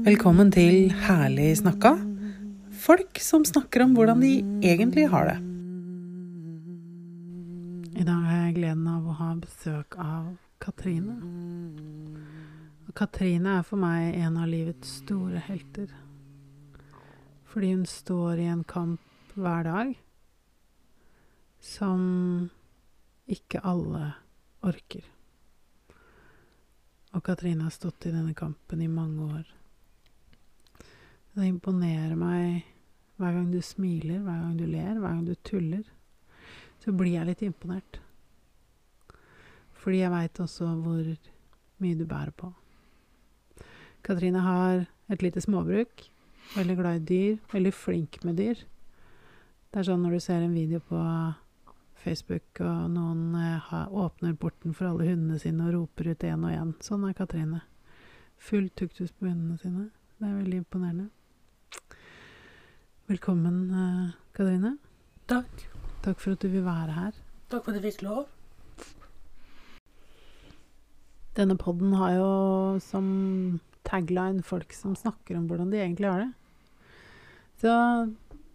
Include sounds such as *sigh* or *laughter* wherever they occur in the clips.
Velkommen til Herlig snakka. Folk som snakker om hvordan de egentlig har det. I dag har jeg gleden av å ha besøk av Katrine. Og Katrine er for meg en av livets store helter. Fordi hun står i en kamp hver dag som ikke alle orker. Og Katrine har stått i denne kampen i mange år. Det imponerer meg hver gang du smiler, hver gang du ler, hver gang du tuller. Så blir jeg litt imponert. Fordi jeg veit også hvor mye du bærer på. Katrine har et lite småbruk. Veldig glad i dyr. Veldig flink med dyr. Det er sånn når du ser en video på Facebook, og noen eh, åpner porten for alle hundene sine og roper ut én og én. Sånn er Katrine. Full tuktus på hundene sine. Det er veldig imponerende. Velkommen, eh, Katrine. Takk. Takk for at du vil være her. Takk for at jeg fikk lov. Denne podden har jo som tagline folk som snakker om hvordan de egentlig har det. Så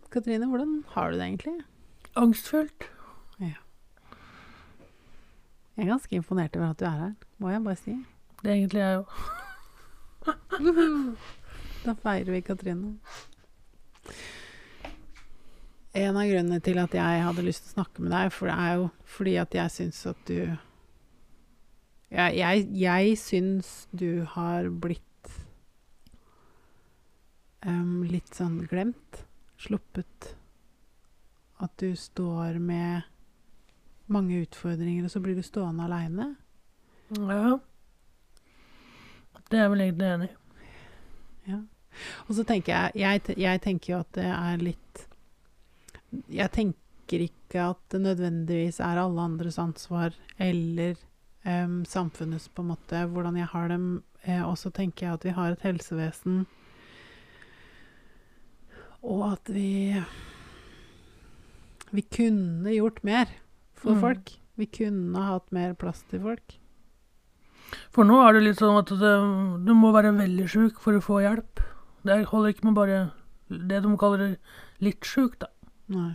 Katrine, hvordan har du det egentlig? Angstfullt. Ja. Jeg er ganske imponert over at du er her, må jeg bare si. Det er egentlig jeg òg. *laughs* Da feirer vi Katrine. En av grunnene til at jeg hadde lyst til å snakke med deg, for det er jo fordi at jeg syns at du Jeg, jeg, jeg syns du har blitt um, litt sånn glemt. Sluppet. At du står med mange utfordringer, og så blir du stående aleine. Ja. Det er jeg vel egentlig enig i. Ja. Og så tenker jeg, jeg Jeg tenker jo at det er litt Jeg tenker ikke at det nødvendigvis er alle andres ansvar eller um, samfunnets, på en måte, hvordan jeg har dem. Eh, og så tenker jeg at vi har et helsevesen, og at vi Vi kunne gjort mer for Mm. folk. Vi kunne hatt mer plass til folk. For nå er det litt sånn at det, du må være veldig sjuk for å få hjelp. Det holder ikke med bare det de kaller litt sjuk, da. Nei.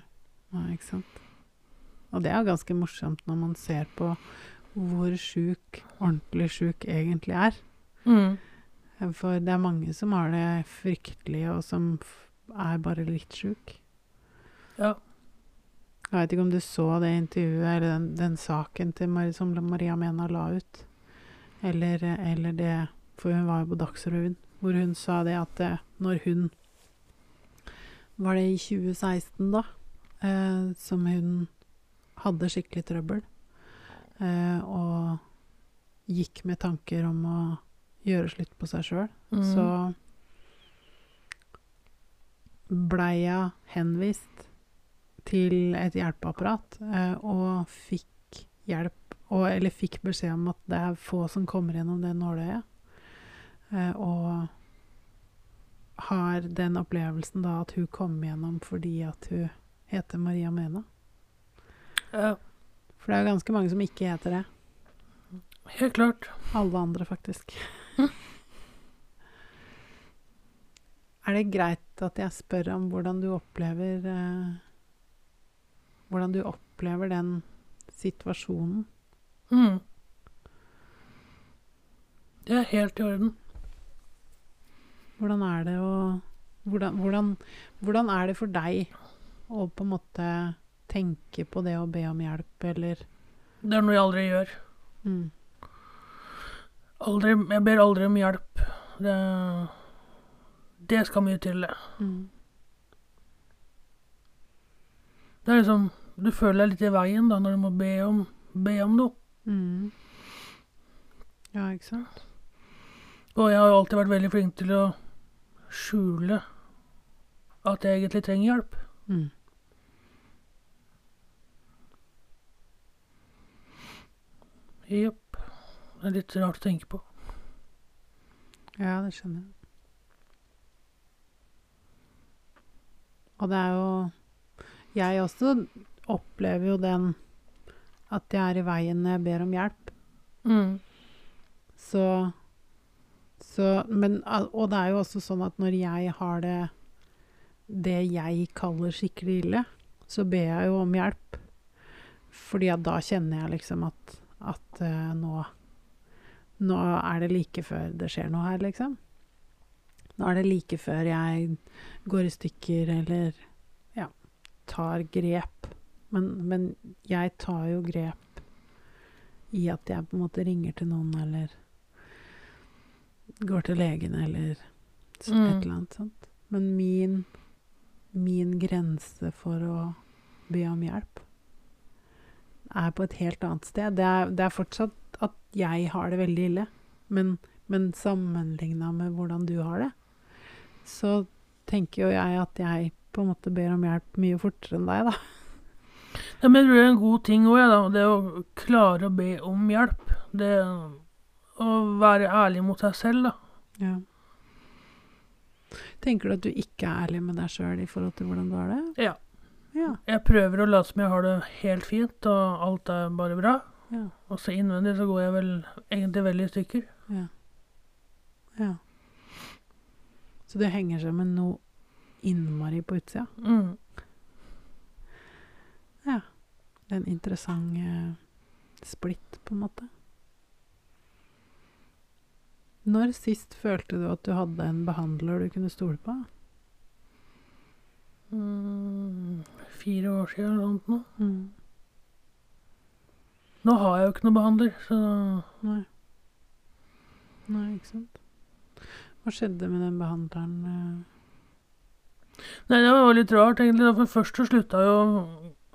Nei, ikke sant. Og det er ganske morsomt når man ser på hvor sjuk, ordentlig sjuk, egentlig er. Mm. For det er mange som har det fryktelig, og som er bare litt sjuk. Ja. Jeg vet ikke om du så det intervjuet, eller den, den saken til Mar som Maria Mena la ut. Eller, eller det For hun var jo på Dagsrevyen, hvor hun sa det at eh, når hun Var det i 2016, da? Eh, som hun hadde skikkelig trøbbel. Eh, og gikk med tanker om å gjøre slutt på seg sjøl. Mm. Så blei jeg henvist til et hjelpeapparat eh, og fikk hjelp, og, eller fikk beskjed om at det er få som kommer gjennom det nåløyet. Eh, og har den opplevelsen da at hun kom gjennom fordi at hun heter Maria Mena. ja. For det er jo ganske mange som ikke heter det. Helt klart. Alle andre, faktisk. *laughs* er det greit at jeg spør om hvordan du opplever eh, Hvordan du opplever den situasjonen? Mm. Det er helt i orden. Hvordan er det å hvordan, hvordan, hvordan er det for deg å på en måte tenke på det å be om hjelp, eller Det er noe jeg aldri gjør. mm, Aldri, jeg ber aldri om hjelp. Det, det skal mye til, det. mm, Det er liksom Du føler deg litt i veien da når du må be om, be om noe. mm. Ja, ikke sant? Og jeg har jo alltid vært veldig flink til å skjule at jeg egentlig trenger hjelp. Mm. Jepp. Det er litt rart å tenke på. Ja, det skjønner jeg. Og det er jo Jeg også opplever jo den at jeg er i veien når jeg ber om hjelp. Mm. Så så men, og det er jo også sånn at når jeg har det det jeg kaller skikkelig ille, så ber jeg jo om hjelp. Fordi at da kjenner jeg liksom at, at uh, nå Nå er det like før det skjer noe her, liksom. Nå er det like før jeg går i stykker eller ja, tar grep. Men, men jeg tar jo grep i at jeg på en måte ringer til noen eller går til legen eller så, Mm. et eller annet sånt. Men min, min grense for å be om hjelp er på et helt annet sted. Det er, det er fortsatt at jeg har det veldig ille, men, men sammenligna med hvordan du har det, så tenker jo jeg at jeg på en måte ber om hjelp mye fortere enn deg, da. Ja, men jeg tror det er en god ting òg, da. Det å klare å be om hjelp. Det å være ærlig mot seg selv, da. Ja. Tenker du at du ikke er ærlig med deg sjøl i forhold til hvordan du har det? Ja. Ja. Jeg prøver å late som jeg har det helt fint, og alt er bare bra. Ja. Og så innvendig så går jeg vel egentlig veldig i stykker. Ja. ja. Så det henger sammen noe innmari på utsida? Mm. Det er en interessant eh, splitt, på en måte. Når sist følte du at du hadde en behandler du kunne stole på? Mm. Fire år siden eller noe sånt. Mm. Nå har jeg jo ikke noen behandler, så Nei. Nei, ikke sant. Hva skjedde med den behandleren? eh? Nei, det var litt rart, egentlig. For først så slutta jo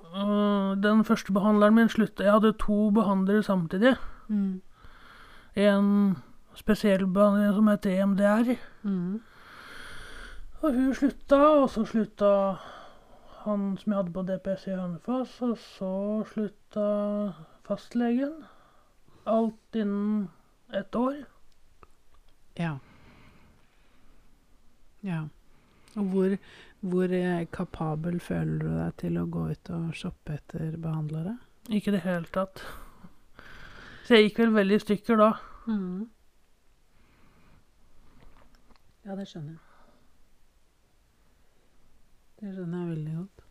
øh, Den første behandleren min slutta Jeg hadde to behandlere samtidig. Mm. En spesiell behandling som heter EMDR. Mm. Og hun slutta, og så slutta han som jeg hadde på DPS i Hønefoss, og så slutta fastlegen. Alt innen ett år. Ja. Ja. Og hvor, hvor eh, kapabel føler du deg til å gå ut og shoppe etter behandlere? Ikke i det hele tatt. Så jeg gikk vel veldig i stykker da. Mm. Ja, det skjønner jeg. Det skjønner jeg veldig godt.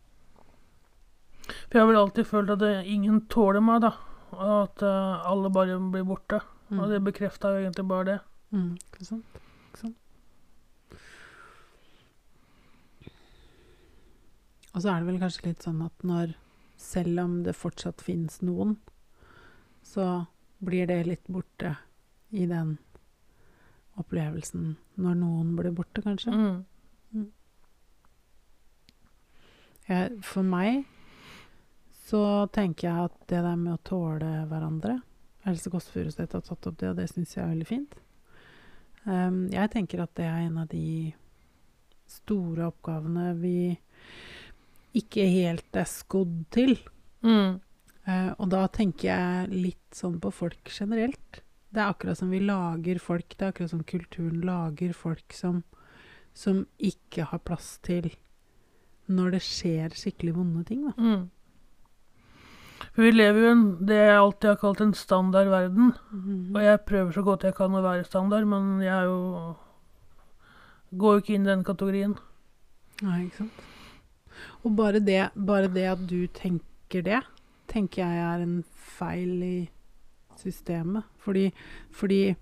For jeg har vel alltid følt at det, ingen tåler meg, da. Og at eh, alle bare blir borte. Mm. Og det bekrefta jo egentlig bare det. Mm, ikke sant? Ikke sant? Og så er det vel kanskje litt sånn at når Selv om det fortsatt finnes noen, så blir det litt borte i den opplevelsen når noen blir borte, kanskje. Mm. Jeg, for meg så tenker jeg at det der med å tåle hverandre Else Kåss Furuseth har tatt opp det, og det syns jeg er veldig fint. Um, jeg tenker at det er en av de store oppgavene vi ikke helt er skodd til. Mm. Uh, og da tenker jeg litt sånn på folk generelt. Det er akkurat som vi lager folk, det er akkurat som kulturen lager folk som, som ikke har plass til når det skjer skikkelig vonde ting, da. Mm. For vi lever jo i en, det jeg alltid har kalt en standardverden. Og jeg prøver så godt jeg kan å være standard, men jeg er jo Går jo ikke inn i den kategorien. Nei, ikke sant. Og bare det, bare det at du tenker det, tenker jeg er en feil i systemet. Fordi, fordi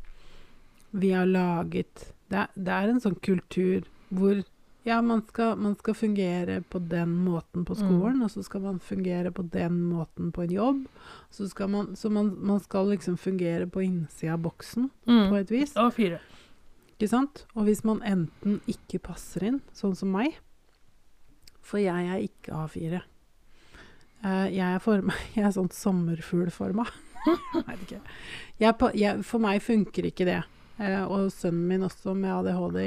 vi har laget det, det er en sånn kultur hvor ja, man skal, man skal fungere på den måten på skolen, og så skal man fungere på den måten på en jobb. Så, skal man, så man, man skal liksom fungere på innsida av boksen på Mm. et vis. Og fire. Ikke sant? Og hvis man enten ikke passer inn, sånn som meg For jeg er ikke A4. Eh, jeg er forma *laughs* Jeg er sånn sommerfuglforma. *laughs* jeg vet ikke. Jeg, jeg, for meg funker ikke det. Eh, og sønnen min også med ADHD.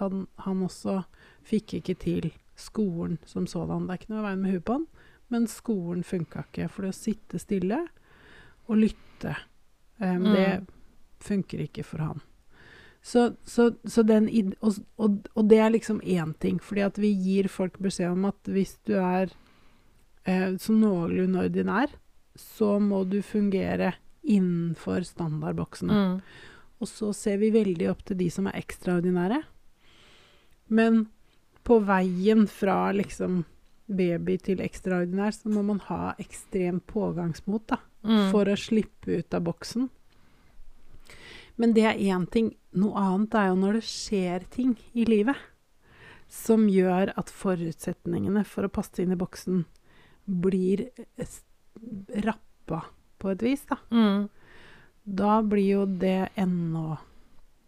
Han, han også fikk ikke til skolen som sådan. Det er ikke noe i veien med huet på han, men skolen funka ikke. For det å sitte stille og lytte, eh, det Mm. funker ikke for han. Så, så, så den og, og, og det er liksom én ting, fordi at vi gir folk beskjed om at hvis du er eh, så noenlunde ordinær, så må du fungere innenfor standardboksene. Mm. og så ser vi veldig opp til de som er ekstraordinære. Men på veien fra liksom baby til ekstraordinær, så må man ha ekstremt pågangsmot da, Mm. for å slippe ut av boksen. Men det er én ting. Noe annet er jo når det skjer ting i livet som gjør at forutsetningene for å passe inn i boksen blir s- rappa på et vis, da. Mm. Da blir jo det ennå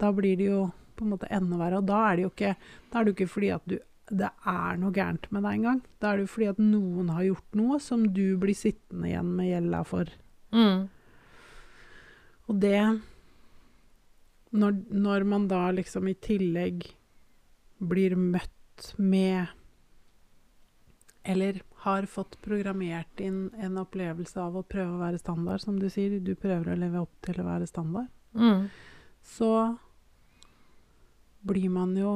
Da blir det jo på en måte enda verre. Og da er det jo ikke, da er det jo ikke fordi at du, det er noe gærent med deg engang. Da er det jo fordi at noen har gjort noe som du blir sittende igjen med gjelda for. Mm. Og det når, når man da liksom i tillegg blir møtt med Eller har fått programmert inn en opplevelse av å prøve å være standard, som du sier. Du prøver å leve opp til å være standard. Mm. Så blir man jo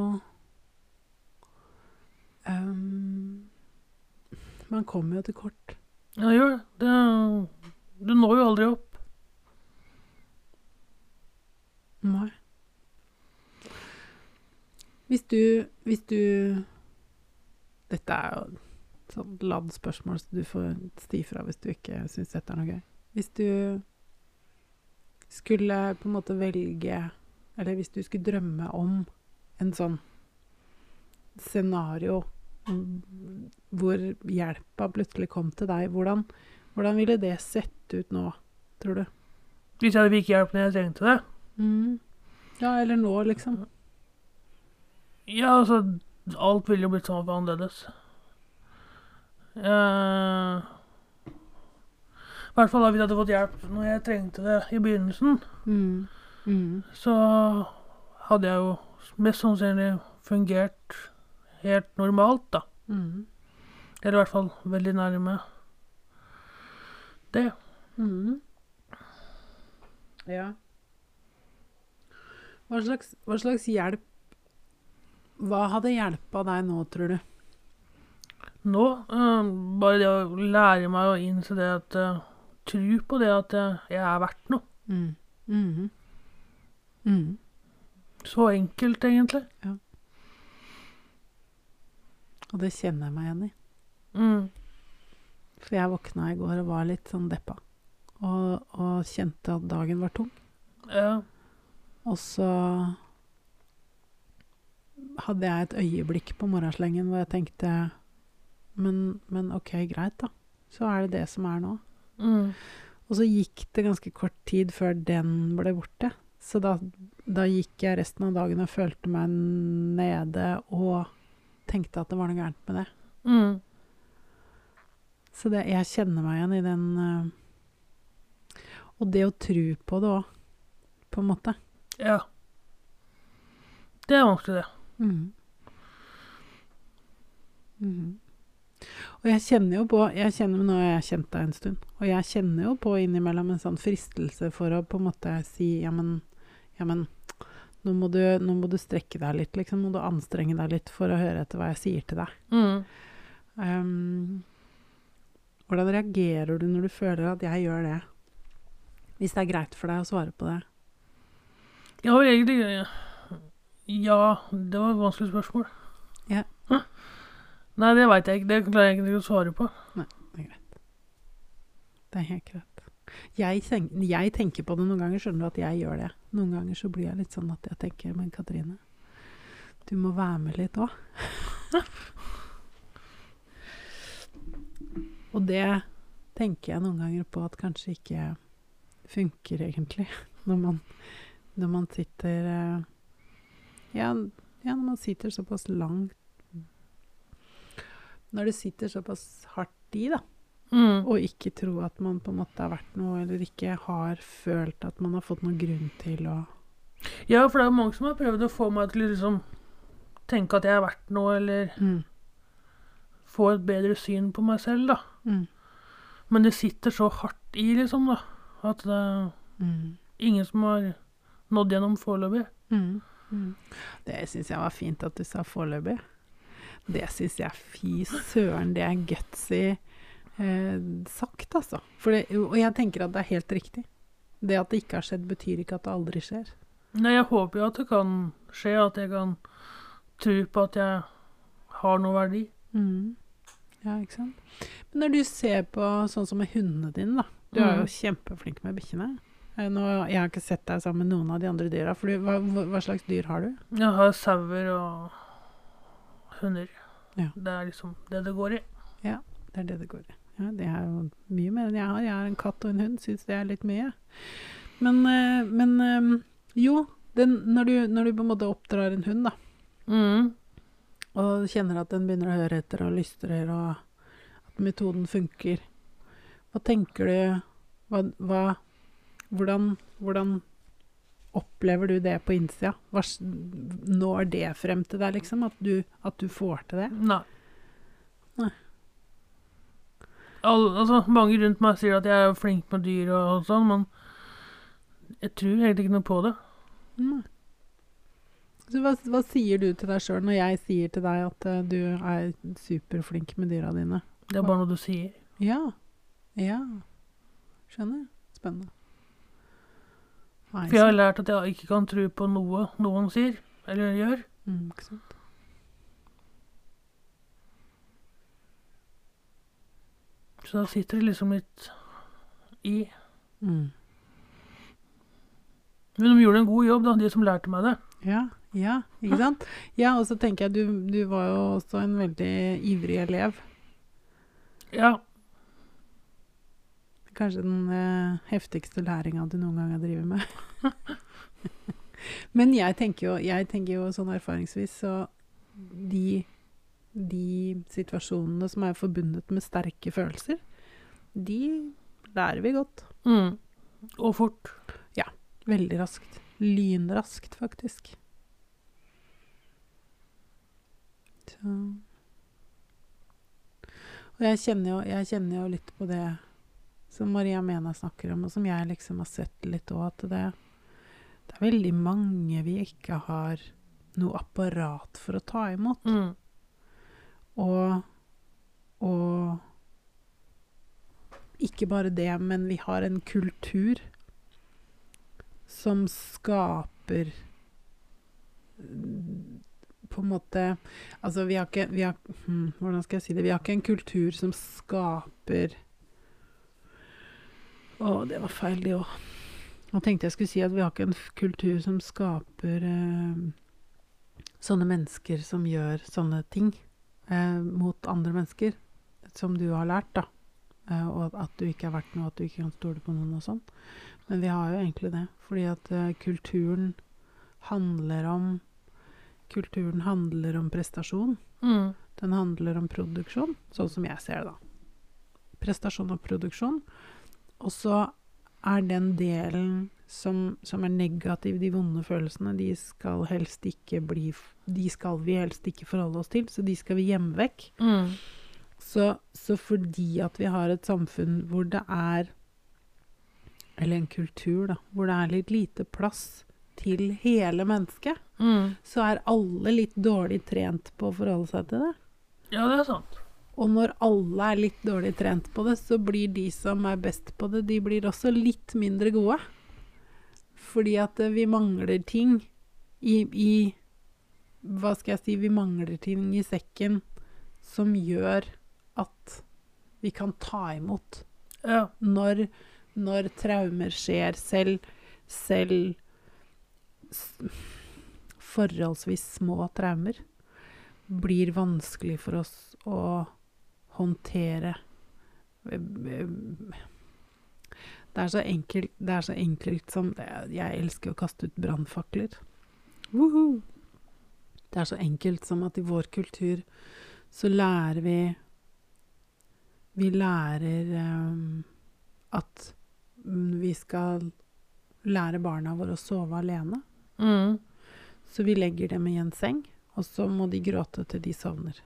um, Man kommer jo til kort. Ja, gjør det. Du når jo aldri opp. Nei. Hvis du Hvis du Dette er jo sånn ladd spørsmål, så du får sti fra hvis du ikke syns dette er noe gøy. Hvis du skulle på en måte velge Eller hvis du skulle drømme om en sånn scenario mm, hvor hjelpa plutselig kom til deg, hvordan, hvordan ville det sett ut nå, tror du? Hvis jeg hadde fikk hjelp når jeg trengte det. Mm. Ja, eller nå, liksom. Ja, altså Alt ville jo blitt sånn annerledes. Eh, I hvert fall hvis jeg hadde fått hjelp når jeg trengte det i begynnelsen, Mm. Mm. så hadde jeg jo mest sannsynlig fungert helt normalt, da. Mm. Eller i hvert fall veldig nærme det. Mm. Ja. Hva slags, hva slags hjelp Hva hadde hjelpa deg nå, tror du? Nå, eh, bare det å lære meg å innse det at uh, Tro på det at eh, jeg er verdt noe. Mm. Mm. Mm. Så enkelt, egentlig. Og det kjenner jeg meg igjen i. Mm. For jeg våkna i går og var litt sånn deppa. Og, og kjente at dagen var tung. Ja. Og så hadde jeg et øyeblikk på morgenslengen hvor jeg tenkte men, men OK, greit, da. Så er det det som er nå. Mm. Og så gikk det ganske kort tid før den ble borte. Så da, da gikk jeg resten av dagen og følte meg nede og tenkte at det var noe gærent med det. Mm. Så det, jeg kjenner meg igjen i den eh, Og det å tro på det òg, på en måte. Ja. Det er vanskelig, det. Mm. Mhm. Og jeg kjenner jo på jeg kjenner, Nå har jeg kjent deg en stund, og jeg kjenner jo på innimellom en sånn fristelse for å på en måte si ja, men, ja, men nå må, du, nå må du strekke deg litt, liksom. Må du anstrenge deg litt for å høre etter hva jeg sier til deg. Mm. Um, hvordan reagerer du når du føler at jeg gjør det? Hvis det er greit for deg å svare på det. Ja, egentlig Ja, det var et vanskelig spørsmål. Ja. Hæ? Nei, det veit jeg ikke. Det klarer jeg ikke å svare på. Det er greit. Det er helt greit. Jeg, tenk, jeg tenker på det noen ganger, skjønner du at jeg gjør det. Noen ganger så blir jeg litt sånn at jeg tenker, men Katrine, du må være med litt òg. *laughs* Og det tenker jeg noen ganger på at kanskje ikke funker egentlig, *laughs* når man, når man sitter eh, ja, ja, når man sitter såpass langt Når det sitter såpass hardt i, da Mm. og ikke tro at man på en måte har vært noe, eller ikke har følt at man har fått noen grunn til å Ja, for det er jo mange som har prøvd å få meg til å liksom tenke at jeg er verdt noe, eller mm. få et bedre syn på meg selv, da. Mm. Men det sitter så hardt i, liksom, da. At det er Mm. ingen som har nådd gjennom foreløpig. Mm. Mm. Det syns jeg var fint at du sa foreløpig. Det syns jeg fy søren, det er gutsy eh, sagt, altså. For det, og jeg tenker at det er helt riktig. Det at det ikke har skjedd, betyr ikke at det aldri skjer. Nei, jeg håper jo at det kan skje, at jeg kan tro på at jeg har noe verdi. Mm. Ja, ikke sant. Men når du ser på sånn som med hundene dine, da. Du er jo Mm. kjempeflink med bikkjene. Eh, jeg har ikke sett deg sammen med noen av de andre dyra. For hva hva slags dyr har du? Jeg har sauer og hunder. Ja. Det er liksom det det går i. Ja, Det er det det går i. Ja, det er jo mye mer enn jeg har. Jeg har en katt og en hund. Syns det er litt mye. Men, eh, men eh, jo, den, når, du, når du på en måte oppdrar en hund, da, Mm. og kjenner at den begynner å høre etter og lystrer, og at metoden funker, hva tenker du hva, hva, hvordan, hvordan opplever du det på innsida? Når det frem til deg, liksom? At du, at du får til det? Nei. Nei. Alle, altså, mange rundt meg sier at jeg er flink med dyr og sånn, men jeg tror egentlig ikke noe på det. Nei. Så hva, hva sier du til deg sjøl når jeg sier til deg at uh, du er superflink med dyra dine? Det er bare noe du sier. Ja. Ja. Skjønner. Spennende. For jeg har lært at jeg ikke kan tro på noe noen sier eller gjør. mm, ikke sant? Så da sitter det liksom litt i. Mm. Men de gjorde en god jobb, da, de som lærte meg det. Ja, ja, ikke sant? Ja, og så tenker jeg du, du var jo også en veldig ivrig elev. Ja. Kanskje den eh, heftigste læringa du noen gang har drevet med. *laughs* Men jeg tenker jo, jeg tenker jo sånn erfaringsvis, så de, de situasjonene som er forbundet med sterke følelser, de lærer vi godt. Mm. Og fort. Ja. Veldig raskt. Lynraskt, faktisk. Så Og jeg kjenner, jo, jeg kjenner jo litt på det som Maria Mena snakker om, og som jeg liksom har sett litt òg, at det, det er veldig mange vi ikke har noe apparat for å ta imot. Mm. Og, og ikke bare det, men vi har en kultur som skaper På en måte Altså, vi har ikke vi har, hmm, Hvordan skal jeg si det? Vi har ikke en kultur som skaper Å, det var feil, det òg. Nå tenkte jeg skulle si at vi har ikke en kultur som skaper eh, sånne mennesker som gjør sånne ting eh, mot andre mennesker, som du har lært, da. Eh, og at du ikke er verdt noe, at du ikke kan stole på noen og sånn. Men vi har jo egentlig det, fordi at eh, kulturen handler om Kulturen handler om prestasjon. Mm. Den handler om produksjon, sånn som jeg ser det, da. Prestasjon og produksjon. Og så er den delen som, som er negativ, de vonde følelsene, de skal helst ikke bli De skal vi helst ikke forholde oss til, så de skal vi gjemme vekk. Mm. Så, så fordi at vi har et samfunn hvor det er Eller en kultur, da, hvor det er litt lite plass til hele mennesket, Mm. så er alle litt dårlig trent på å forholde seg til det. Ja, det er sant. Og når alle er litt dårlig trent på det, så blir de som er best på det, de blir også litt mindre gode. Fordi at eh, vi mangler ting i, i Hva skal jeg si Vi mangler ting i sekken som gjør at vi kan ta imot Ja. når, når traumer skjer, selv, selv forholdsvis små traumer, blir vanskelig for oss å håndtere. Det er så enkelt, det er så enkelt som det, Jeg elsker å kaste ut brannfakler. Woohoo! Det er så enkelt som at i vår kultur så lærer vi Vi lærer um, at vi skal lære barna våre å sove alene. Mm. Så vi legger dem i en seng, og så må de gråte til de sovner.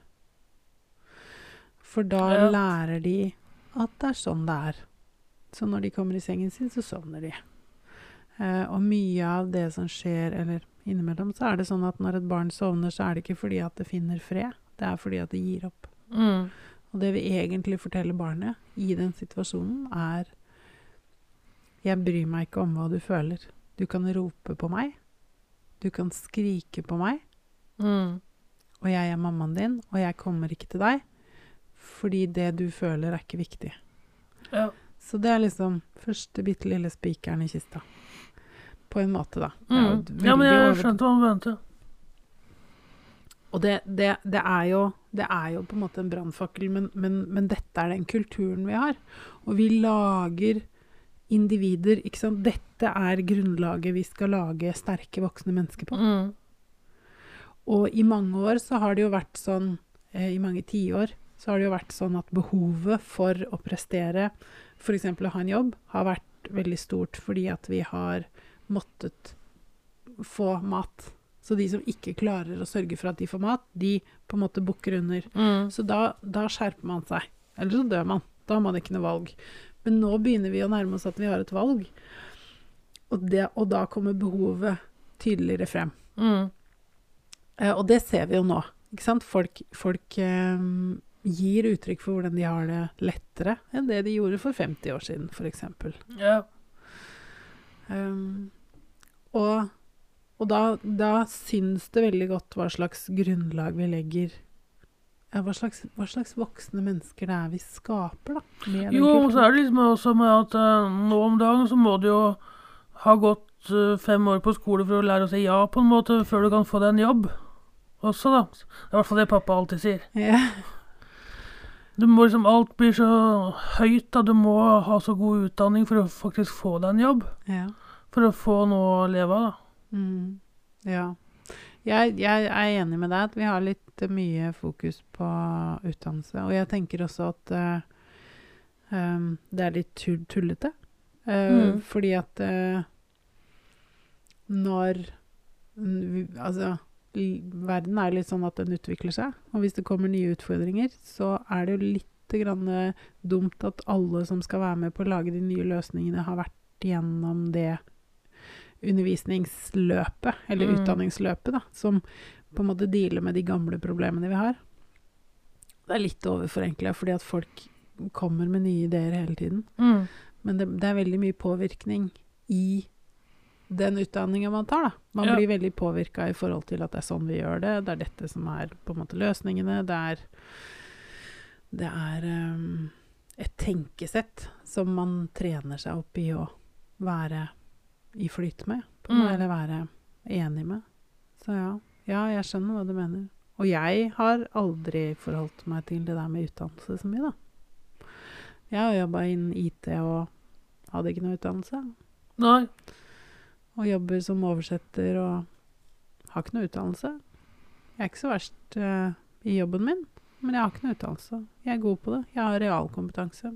For da Ja. lærer de at det er sånn det er. Så når de kommer i sengen sin, så sovner de. Eh, og mye av det som skjer, eller innimellom, så er det sånn at når et barn sovner, så er det ikke fordi at det finner fred, det er fordi at det gir opp. Mm. Og det vi egentlig forteller barnet i den situasjonen, er Jeg bryr meg ikke om hva du føler. Du kan rope på meg, Du kan skrike på meg, Mm. og jeg er mammaen din, og jeg kommer ikke til deg, fordi det du føler, er ikke viktig. Ja. Så det er liksom første bitte lille spikeren i kista. På en måte, da. Mm. Ja, men jeg skjønte hva du mente. Og det, det, det, er jo, det er jo på en måte en brannfakkel, men, men, men dette er den kulturen vi har. Og vi lager individer, ikke sant. Dette er grunnlaget vi skal lage sterke voksne mennesker på. Mm. Og i mange år så har det jo vært sånn, eh, i mange tiår, så har det jo vært sånn at behovet for å prestere, f.eks. å ha en jobb, har vært veldig stort fordi at vi har måttet få mat. Så de som ikke klarer å sørge for at de får mat, de på en måte bukker under. Mm. Så da, da skjerper man seg. Eller så dør man. Da har man ikke noe valg. Men nå begynner vi å nærme oss at vi har et valg. Og, det, og da kommer behovet tydeligere frem. Mm. Eh, og det ser vi jo nå. Ikke sant? Folk, folk eh, gir uttrykk for hvordan de har det lettere enn det de gjorde for 50 år siden, f.eks. Ja. Um, og og da, da syns det veldig godt hva slags grunnlag vi legger ja, hva, slags, hva slags voksne mennesker det er vi skaper, da. Jo, og så er det liksom også med at uh, nå om dagen så må du jo ha gått uh, fem år på skole for å lære å si ja på en måte, før du kan få deg en jobb. Også, da. Det er i hvert fall det pappa alltid sier. Ja. Du må liksom, Alt blir så høyt, da. Du må ha så god utdanning for å faktisk få deg en jobb. ja. For å få noe å leve av, da. Mm, ja. Jeg, jeg er enig med deg at vi har litt eh, mye fokus på utdannelse. Og jeg tenker også at uh, um, det er litt tullete. Uh, Mm. Fordi at uh, når Altså, verden er litt sånn at den utvikler seg. Og hvis det kommer nye utfordringer, så er det jo litt grann eh, dumt at alle som skal være med på å lage de nye løsningene, har vært gjennom det undervisningsløpet, eller Mm. utdanningsløpet, da, som på en måte dealer med de gamle problemene vi har. Det er litt overforenkla, fordi at folk kommer med nye ideer hele tiden. Mm. Men det, det er veldig mye påvirkning i den utdanninga man tar, da. Man Ja. blir veldig påvirka i forhold til at det er sånn vi gjør det. Det er dette som er på en måte løsningene. Det er, det er um, et tenkesett som man trener seg opp i å være i flyt med, på Mm. eller være enig med. Så ja. ja, jeg skjønner hva du mener. Og jeg har aldri forholdt meg til det der med utdannelse så mye, da. Jeg har jobba innen IT og hadde ikke noe utdannelse. Nei. Og jobber som oversetter og har ikke noe utdannelse. Jeg er ikke så verst uh, i jobben min, men jeg har ikke noe utdannelse. Jeg er god på det. Jeg har realkompetanse.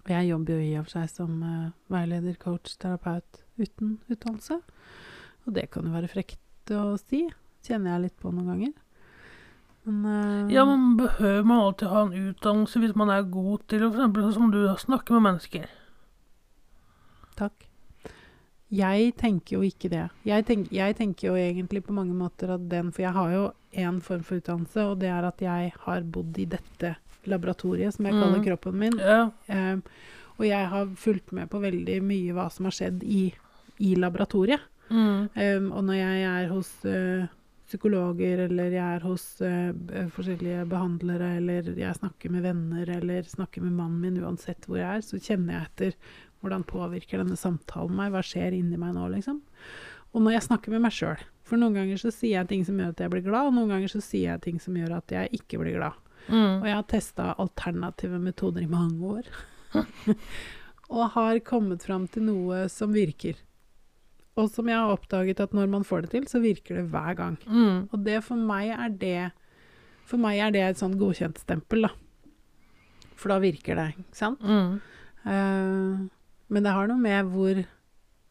Og jeg jobber jo i og for seg som uh, veileder, coach, terapeut uten utdannelse. Og det kan jo være frekt å si. Kjenner jeg litt på noen ganger. Men uh, Ja, men behøver man alltid ha en utdannelse hvis man er god til f.eks. sånn som du snakker med mennesker? Takk. Jeg tenker jo ikke det. Jeg, tenk, jeg tenker jo egentlig på mange måter at den For jeg har jo én form for utdannelse, og det er at jeg har bodd i dette laboratoriet, som jeg Mm. kaller kroppen min. Ja. Eh, og jeg har fulgt med på veldig mye hva som har skjedd i, i laboratoriet. Mm. Um, og når jeg er hos eh, psykologer, eller jeg er hos eh, forskjellige behandlere, eller jeg snakker med venner, eller snakker med mannen min, uansett hvor jeg er, så kjenner jeg etter hvordan påvirker denne samtalen meg, hva skjer inni meg nå, liksom. Og når jeg snakker med meg sjøl, for noen ganger så sier jeg ting som gjør at jeg blir glad, og noen ganger så sier jeg ting som gjør at jeg ikke blir glad. Mm. Og jeg har testa alternative metoder i mange år. *laughs* og har kommet fram til noe som virker. Og som jeg har oppdaget at når man får det til, så virker det hver gang. Mm. Og det for meg er det For meg er det et sånn godkjentstempel, da. For da virker det, ikke sant? Mm. Eh, men det har noe med hvor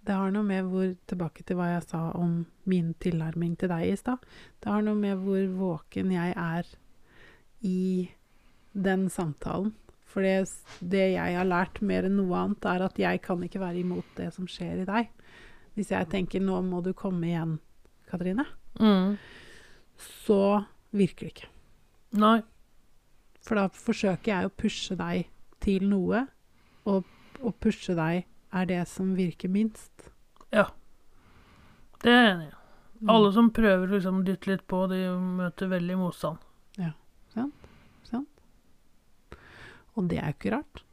Det har noe med hvor Tilbake til hva jeg sa om min tilnærming til deg i stad. Det har noe med hvor våken jeg er i den samtalen. For det, det jeg har lært mer enn noe annet, er at jeg kan ikke være imot det som skjer i deg. Hvis jeg tenker 'nå må du komme igjen', Katrine, Mm. så virker det ikke. Nei. For da forsøker jeg å pushe deg til noe, og å pushe deg er det som virker minst. Ja. Det er jeg enig i. Mm. Alle som prøver å liksom dytte litt på, de møter veldig motstand. Ja, sant. Og det er jo ikke rart.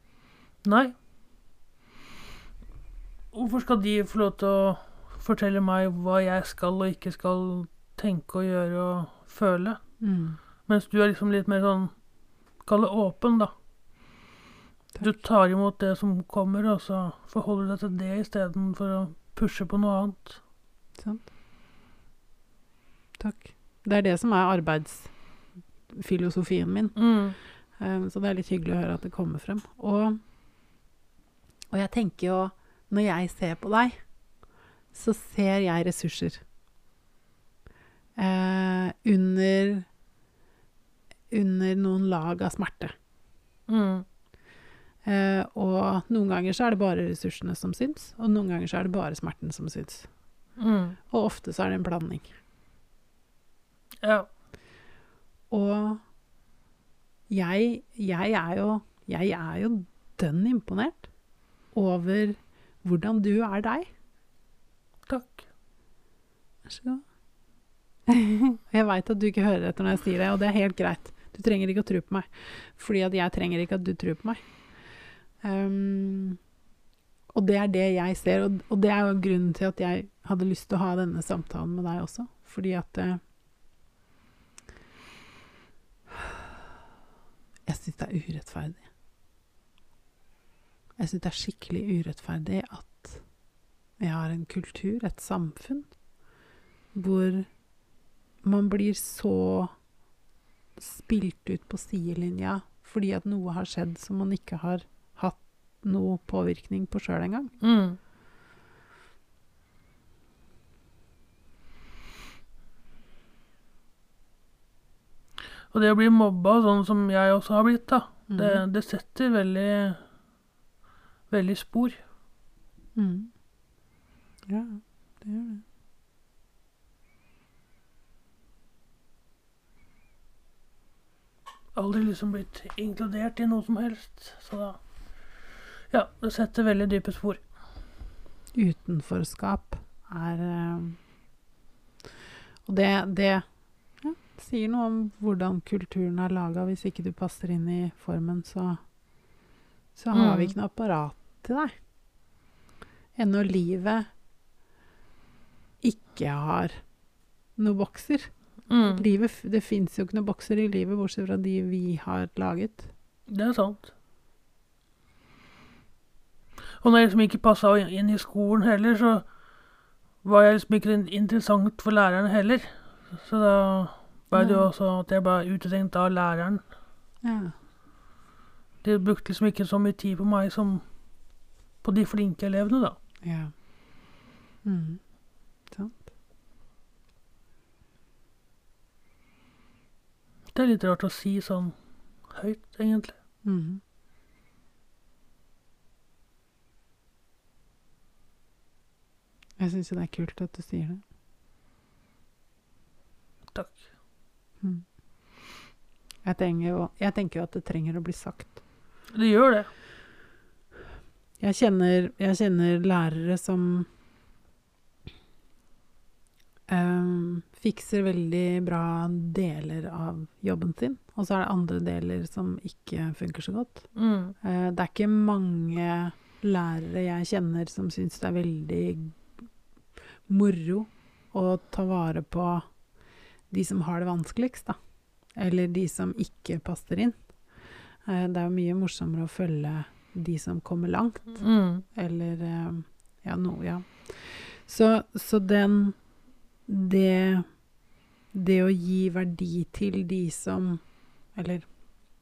Nei. Hvorfor skal de få lov til å fortelle meg hva jeg skal og ikke skal tenke og gjøre og føle? Mm. Mens du er liksom litt mer sånn Kall det åpen, da. Du tar imot det som kommer, og så forholder du deg til det istedenfor å pushe på noe annet. Sant? Takk. Det er det som er arbeidsfilosofien min. Mm. Um, så det er litt hyggelig å høre at det kommer frem. Og, og jeg tenker jo Når jeg ser på deg, så ser jeg ressurser. Uh, under Under noen lag av smerte. Mm. Eh, og noen ganger så er det bare ressursene som syns, og noen ganger så er det bare smerten som syns. Mm. Og ofte så er det en blanding. Ja. Og jeg, jeg er jo Jeg er jo dønn imponert over hvordan du er deg. Takk. Vær så god. *laughs* jeg veit at du ikke hører etter når jeg sier det, og det er helt greit. Du trenger ikke å tro på meg, fordi at jeg trenger ikke at du tror på meg. Um, og det er det jeg ser, og, og det er jo grunnen til at jeg hadde lyst til å ha denne samtalen med deg også. Fordi at uh, Jeg syns det er urettferdig. Jeg syns det er skikkelig urettferdig at vi har en kultur, et samfunn, hvor man blir så spilt ut på sidelinja fordi at noe har skjedd som man ikke har noe påvirkning på sjøl engang. Mm. Og det å bli mobba sånn som jeg også har blitt, da, det, Mm. det setter veldig veldig spor. Mm. Ja, det gjør det. Aldri liksom blitt inkludert i noe som helst. Så da Ja, det setter veldig dype spor. Utenforskap er eh, Og det, det ja, sier noe om hvordan kulturen er laga. Hvis ikke du passer inn i formen, så, så har Mm. vi ikke noe apparat til deg. Ennå livet ikke har noen bokser. Mm. Livet, det fins jo ikke noen bokser i livet, bortsett fra de vi har laget. Det er sant. Og når jeg liksom ikke passa inn i skolen heller, så var jeg liksom ikke interessant for læreren heller. Så da ble det jo også at jeg ble utestengt av læreren. Ja. De brukte liksom ikke så mye tid på meg som på de flinke elevene, da. ja. Mm. Sant. Det er litt rart å si sånn høyt, egentlig. Mhm. Jeg syns jo det er kult at du sier det. Takk. Mm. Jeg, tenker jo, jeg tenker jo at det trenger å bli sagt. Det gjør det. Jeg kjenner, jeg kjenner lærere som um, fikser veldig bra deler av jobben sin, og så er det andre deler som ikke funker så godt. Mm. Uh, det er ikke mange lærere jeg kjenner som syns det er veldig moro å ta vare på de som har det vanskeligst, da. Eller de som ikke passer inn. Eh, det er jo mye morsommere å følge de som kommer langt, Mm. eller eh, ja, noe, ja. Så, så den det, det å gi verdi til de som Eller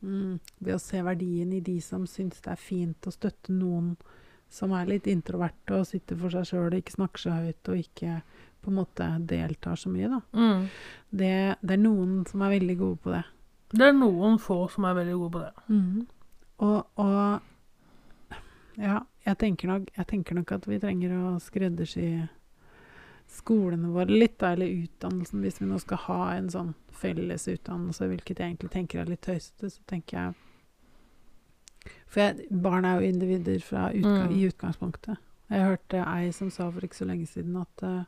mm, ved å se verdien i de som syns det er fint å støtte noen som er litt introverte og sitter for seg sjøl og ikke snakker så høyt og ikke på en måte deltar så mye, da. Mm. Det, det er noen som er veldig gode på det. Det er noen få som er veldig gode på det. Og, og ja, jeg tenker, nok, jeg tenker nok at vi trenger å skreddersy skolene våre litt, da, eller utdannelsen, hvis vi nå skal ha en sånn felles utdannelse, hvilket jeg egentlig tenker er litt tøysete, så tenker jeg For jeg, barn er jo individer fra utgang, Mm. i utgangspunktet, Jeg hørte ei som sa for ikke så lenge siden at uh,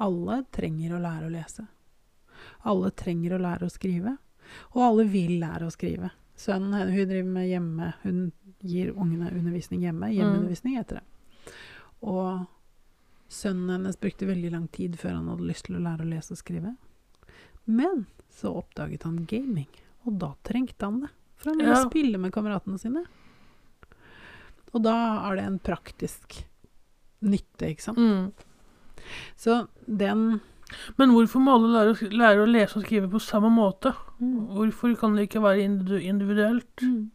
alle trenger å lære å lese. Alle trenger å lære å skrive, og alle vil lære å skrive. Sønnen hennes hun driver med hjemme, hun gir ungene undervisning hjemme. Hjemmeundervisning heter det. Og sønnen hennes brukte veldig lang tid før han hadde lyst til å lære å lese og skrive. Men så oppdaget han gaming, og da trengte han det. For han vil Ja. spille med kameratene sine. Og da er det en praktisk nytte, ikke sant. Mm. Så den Men hvorfor må alle lære, lære å lese og skrive på samme måte? Hvorfor kan det ikke være individuelt Mm.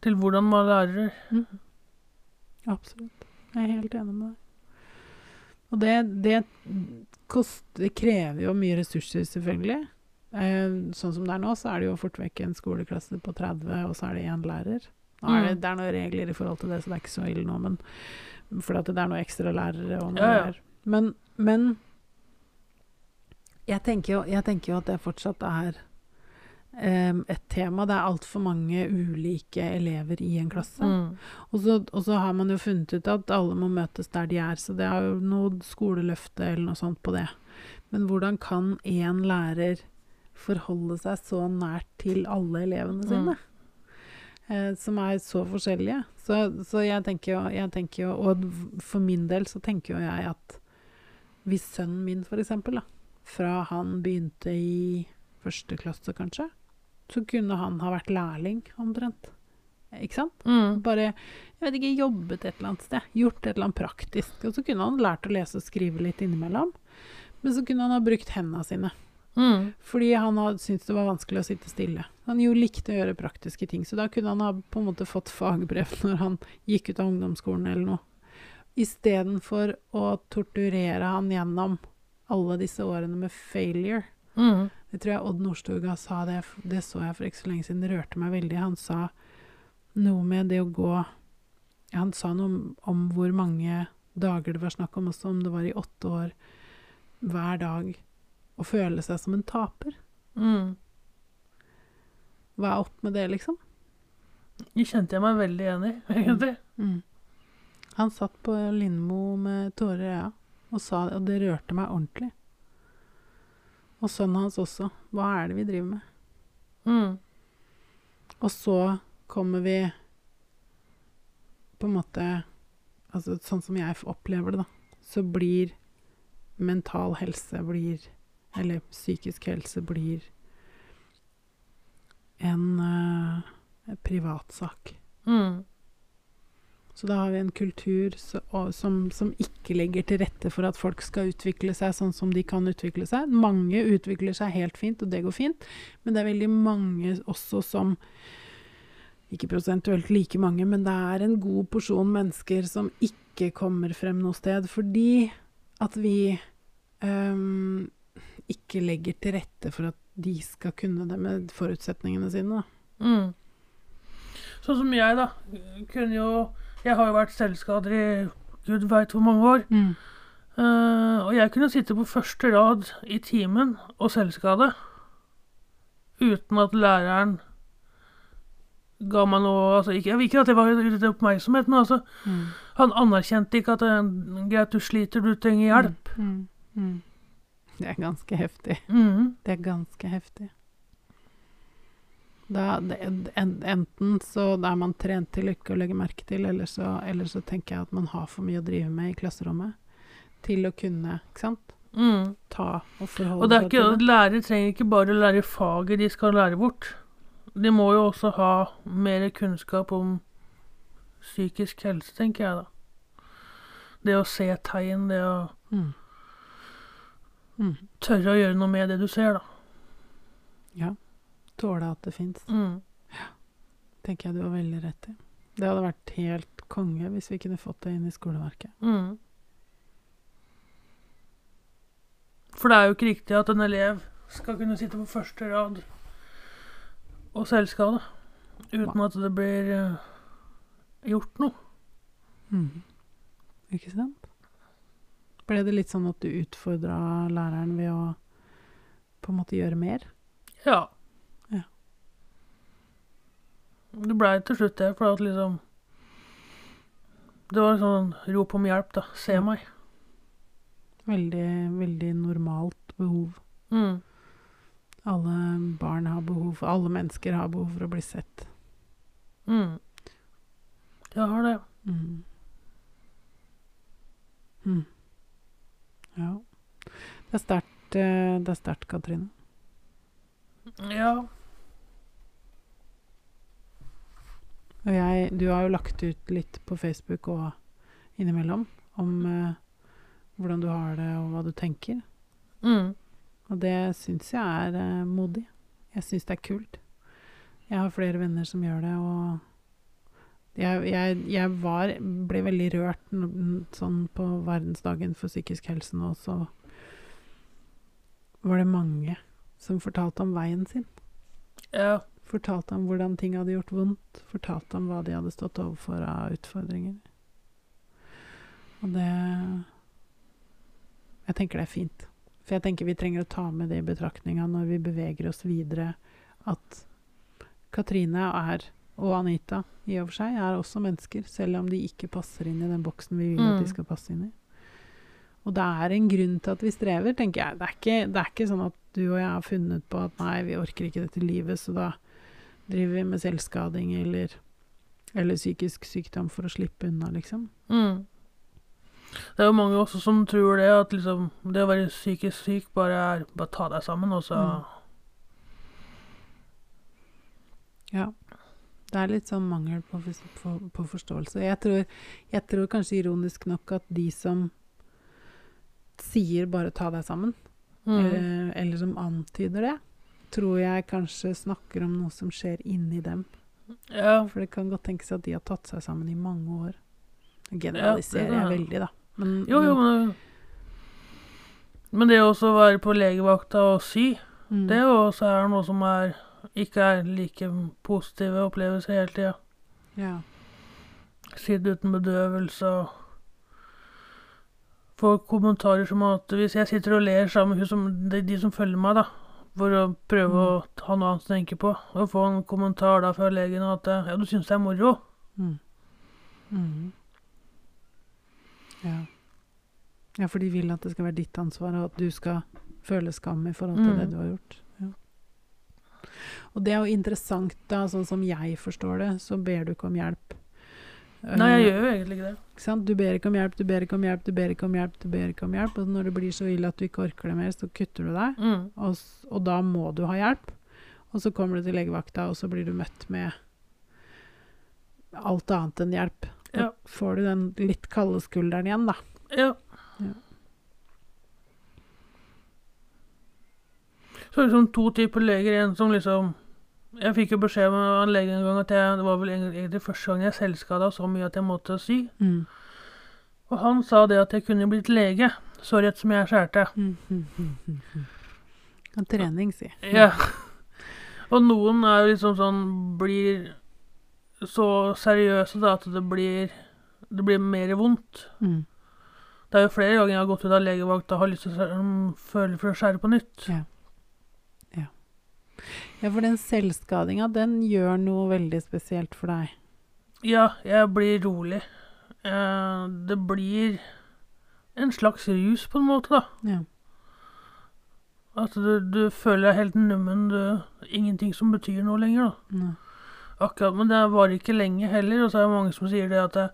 til hvordan man lærer? Mm. Absolutt. Jeg er helt enig med deg. Og det, det kost, Det krever jo mye ressurser, selvfølgelig. Eh, sånn som det er nå, så er det jo fort vekk en skoleklasse på 30, og så er det én lærer. Er det, Mm. det er noen regler i forhold til det, så det er ikke så ille nå, men for at det er noen ekstra lærere og noe Ja, ja. Men, men jeg, tenker jo, jeg tenker jo at det fortsatt er um, et tema. Det er altfor mange ulike elever i en klasse. Mm. Og så, og så har man jo funnet ut at alle må møtes der de er, så det er jo noe skoleløfte eller noe sånt på det. Men hvordan kan én lærer forholde seg så nært til alle elevene sine? Eh, som er så forskjellige. Så, så jeg tenker jo, jeg tenker jo Og for min del så tenker jo jeg at hvis sønnen min, for eksempel, da, fra han begynte i første klasse, kanskje, så kunne han ha vært lærling, omtrent. Ikke sant? Mm. bare jeg vet ikke, jobbet et eller annet sted. Gjort et eller annet praktisk. Og så kunne han lært å lese og skrive litt innimellom. Men så kunne han ha brukt hendene sine. Mm. Fordi han syntes det var vanskelig å sitte stille. Han jo likte å gjøre praktiske ting. Så da kunne han ha på en måte fått fagbrev *laughs* når han gikk ut av ungdomsskolen eller noe. Istedenfor å torturere han gjennom alle disse årene med failure. Mm. Det tror jeg Odd Nordstoga sa det, det så jeg for ikke så lenge siden, det rørte meg veldig. Han sa noe med det å gå Han sa noe om, om hvor mange dager det var snakk om, også om det var i åtte år hver dag, å føle seg som en taper. Mm. Hva er opp med det, liksom? Det kjente jeg meg veldig igjen i, egentlig. Mm. Han satt på Lindmo med tårer i øya og sa det, og det rørte meg ordentlig. Og sønnen hans også. Hva er det vi driver med? Mm. Og så kommer vi på en måte Altså sånn som jeg opplever det, da, så blir mental helse blir Eller psykisk helse blir en uh, privatsak. Mm. Så da har vi en kultur så, og, som, som ikke legger til rette for at folk skal utvikle seg sånn som de kan utvikle seg. Mange utvikler seg helt fint, og det går fint, men det er veldig mange også som Ikke prosentuelt like mange, men det er en god porsjon mennesker som ikke kommer frem noe sted fordi at vi øhm, ikke legger til rette for at de skal kunne det med forutsetningene sine. Mm. Sånn som jeg, da. Kunne jo Jeg har jo vært selvskader i gud veit hvor mange år. Eh, og jeg kunne sitte på første rad i timen og selvskade uten at læreren ga meg noe altså ikke, ikke at det var ute oppmerksomhet, men altså, Mm. han anerkjente ikke at det er greit, du sliter, du trenger hjelp. Mm. Det er ganske heftig. Mm. Det er ganske heftig. Da, det, enten så er man trent til ikke å legge merke til, eller så, eller så tenker jeg at man har for mye å drive med i klasserommet til å kunne ikke sant, Mm. ta og forholde seg til det. lærere trenger ikke bare å lære faget de skal lære bort. De må jo også ha mer kunnskap om psykisk helse, tenker jeg da. Det å se tegn, det å Mm. Mm. tørre å gjøre noe med det du ser, da. Ja. Tåle at det fins, Mm. tenker jeg du har veldig rett i. Det hadde vært helt konge hvis vi kunne fått det inn i skoleverket. Mm. For det er jo ikke riktig at en elev skal kunne sitte på første rad og selvskade uten at det blir eh, gjort noe. Mm. Ikke sant? Ble det litt sånn at du utfordra læreren ved å på en måte gjøre mer? Ja. Ja. Det blei til slutt det, for at liksom Det var sånn rop om hjelp, da. Se Ja. meg. Veldig, veldig normalt behov. Mm. Alle barn har behov for Alle mennesker har behov for å bli sett. Mm. Jeg har det. Mm. Mm. Ja. Det er sterkt, eh, det er sterkt, Katrine. Ja. Og jeg, du har jo lagt ut litt på Facebook og innimellom om eh, hvordan du har det og hva du tenker. Mm. Og det syns jeg er eh, modig. Jeg syns det er kult. Jeg har flere venner som gjør det, og jeg, jeg, jeg var, ble veldig rørt sånn på verdensdagen for psykisk helse nå, så var det mange som fortalte om veien sin. Ja. Fortalte om hvordan ting hadde gjort vondt. Fortalte om hva de hadde stått overfor av utfordringer. Og det Jeg tenker det er fint. For jeg tenker vi trenger å ta med det i betraktninga når vi beveger oss videre, at Katrine er, og Anita i og for seg, er også mennesker, selv om de ikke passer inn i den boksen vi vil at Mm. de skal passe inn i. Og det er en grunn til at vi strever, tenker jeg. Det er ikke, det er ikke sånn at du og jeg har funnet på at nei, vi orker ikke dette livet, så da driver vi med selvskading eller, eller psykisk sykdom for å slippe unna, liksom. Mm. Det er jo mange også som tror det, at liksom det å være psykisk syk bare er bare ta deg sammen, og så Mm. Ja. Det er litt sånn mangel på, på, på forståelse. Jeg tror, jeg tror kanskje ironisk nok at de som sier bare 'ta deg sammen', mm. eller, eller som antyder det, tror jeg kanskje snakker om noe som skjer inni dem. Ja. For det kan godt tenkes at de har tatt seg sammen i mange år. Generaliserer Ja, jeg veldig, da. Men, Jo, jo, men Men det å være på legevakta og sy, mm, det også er noe som er ikke er like positive opplevelser hele tida. ja. Sitte uten bedøvelse og få kommentarer som at hvis jeg sitter og ler sammen med hun som, de, de som følger meg, da, for å prøve å ha noe annet å tenke på, og få en kommentar da fra legen at ja, du syns det er moro. Mm. Mm. Ja. ja, for de vil at det skal være ditt ansvar, og at du skal føle skam i forhold til Mm. det du har gjort. Og det er jo interessant, da, sånn som jeg forstår det, så ber du ikke om hjelp. Nei, jeg Eh, gjør jo egentlig ikke det. Ikke sant? Du ber ikke om hjelp, du ber ikke om hjelp, du ber ikke om hjelp, du ber ikke om hjelp. Og når det blir så ille at du ikke orker det mer, så kutter du deg. Mm. Og, og da må du ha hjelp. Og så kommer du til legevakta, og så blir du møtt med alt annet enn hjelp. Da Ja. får du den litt kalde skulderen igjen, da. Ja. Ja. Så det liksom to typer leger. En som liksom Jeg fikk jo beskjed av en lege en gang at jeg, det var vel egentlig første gang jeg selvskada så mye at jeg måtte sy. Mm. Og han sa det at jeg kunne blitt lege, så rett som jeg skjærte. Mm, mm, mm, mm, mm. En trening, si. *laughs* Ja. Og noen er liksom sånn Blir så seriøse da at det blir Det blir mer vondt. Mm. Det er jo flere ganger jeg har gått ut av legevakta og har lyst til å um, føle for å skjære på nytt. Ja. Ja, for den selvskadinga, den gjør noe veldig spesielt for deg. Ja, jeg blir rolig. Eh, det blir en slags rus, på en måte, da. Ja. At du, du føler deg helt nummen. Du, ingenting som betyr noe lenger, da. Ja. Akkurat, Men det varer ikke lenge heller, og så er det mange som sier det at jeg,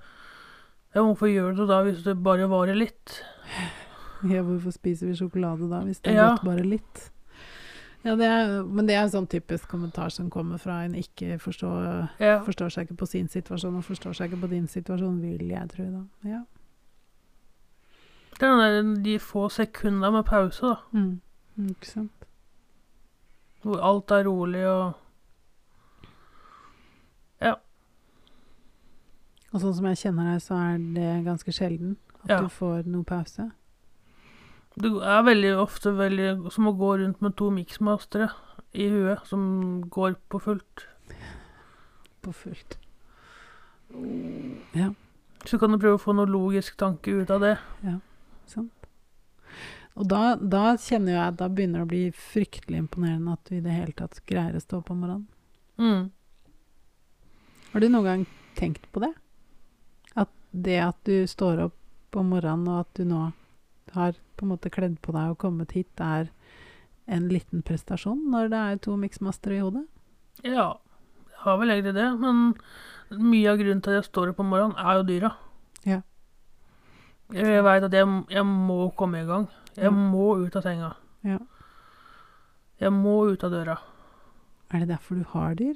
ja, Hvorfor gjør du det da hvis det bare varer litt? Ja, hvorfor spiser vi sjokolade da, hvis det Ja. godt bare litt? Ja, det er, men det er en sånn typisk kommentar som kommer fra en ikke forstår, Ja. forstår seg ikke på sin situasjon og forstår seg ikke på din situasjon, vil jeg tro, da. Ja. Det er de få sekundene med pause, da. Mm. Mm, Ikke sant? Hvor alt er rolig og Ja. Og sånn som jeg kjenner deg, så er det ganske sjelden at Ja. du får noe pause. Det er veldig ofte veldig som å gå rundt med to miksmastere i huet som går på fullt. På fullt. Ja, Så kan du prøve å få noe logisk tanke ut av det. sant. Og da, da kjenner jeg at da begynner det å bli fryktelig imponerende at du i det hele tatt greier å stå opp om morgenen. Mm. Har du noen gang tenkt på det? At det at du står opp om morgenen, og at du nå har på en måte kledd på deg og kommet hit, er en liten prestasjon når det er to miksmastere i hodet? Ja, jeg har vel egentlig det, men mye av grunnen til at jeg står opp om morgenen, er jo dyra. Ja. Jeg veit at jeg, jeg må komme i gang. Jeg Ja. må ut av senga. Ja. Jeg må ut av døra. Er det derfor du har dyr?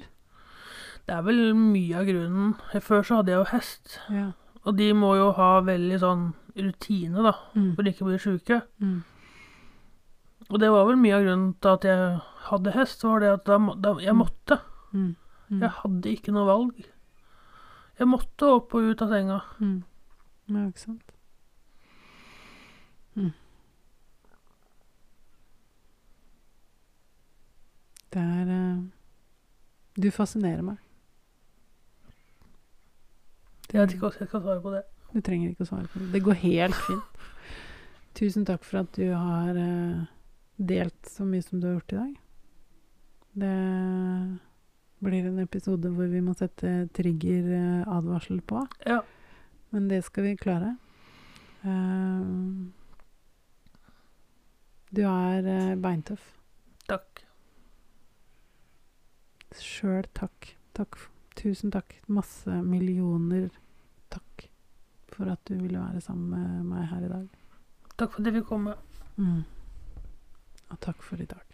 Det er vel mye av grunnen. Før så hadde jeg jo hest, Ja. og de må jo ha veldig sånn rutine, da, Mm. for ikke å bli sjuke. Mm. Og det var vel mye av grunnen til at jeg hadde hest, var det at da, da, jeg Mm. måtte. Mm. Mm. Jeg hadde ikke noe valg. Jeg måtte opp og ut av senga. Mm. Ja, ikke sant. Mm. Det er eh, Du fascinerer meg. Jeg vet ikke hvordan jeg skal svare på det. Du trenger ikke å svare på det. Det går helt fint. Tusen takk for at du har eh, delt så mye som du har gjort i dag. Det blir en episode hvor vi må sette trigger-advarsel på. Ja. Men det skal vi klare. Eh, du er eh, beintøff. Takk. Sjøl takk. Takk. Tusen takk. Masse millioner for at du ville være sammen med meg her i dag. Takk for at jeg fikk komme. Mm. Og takk for i dag.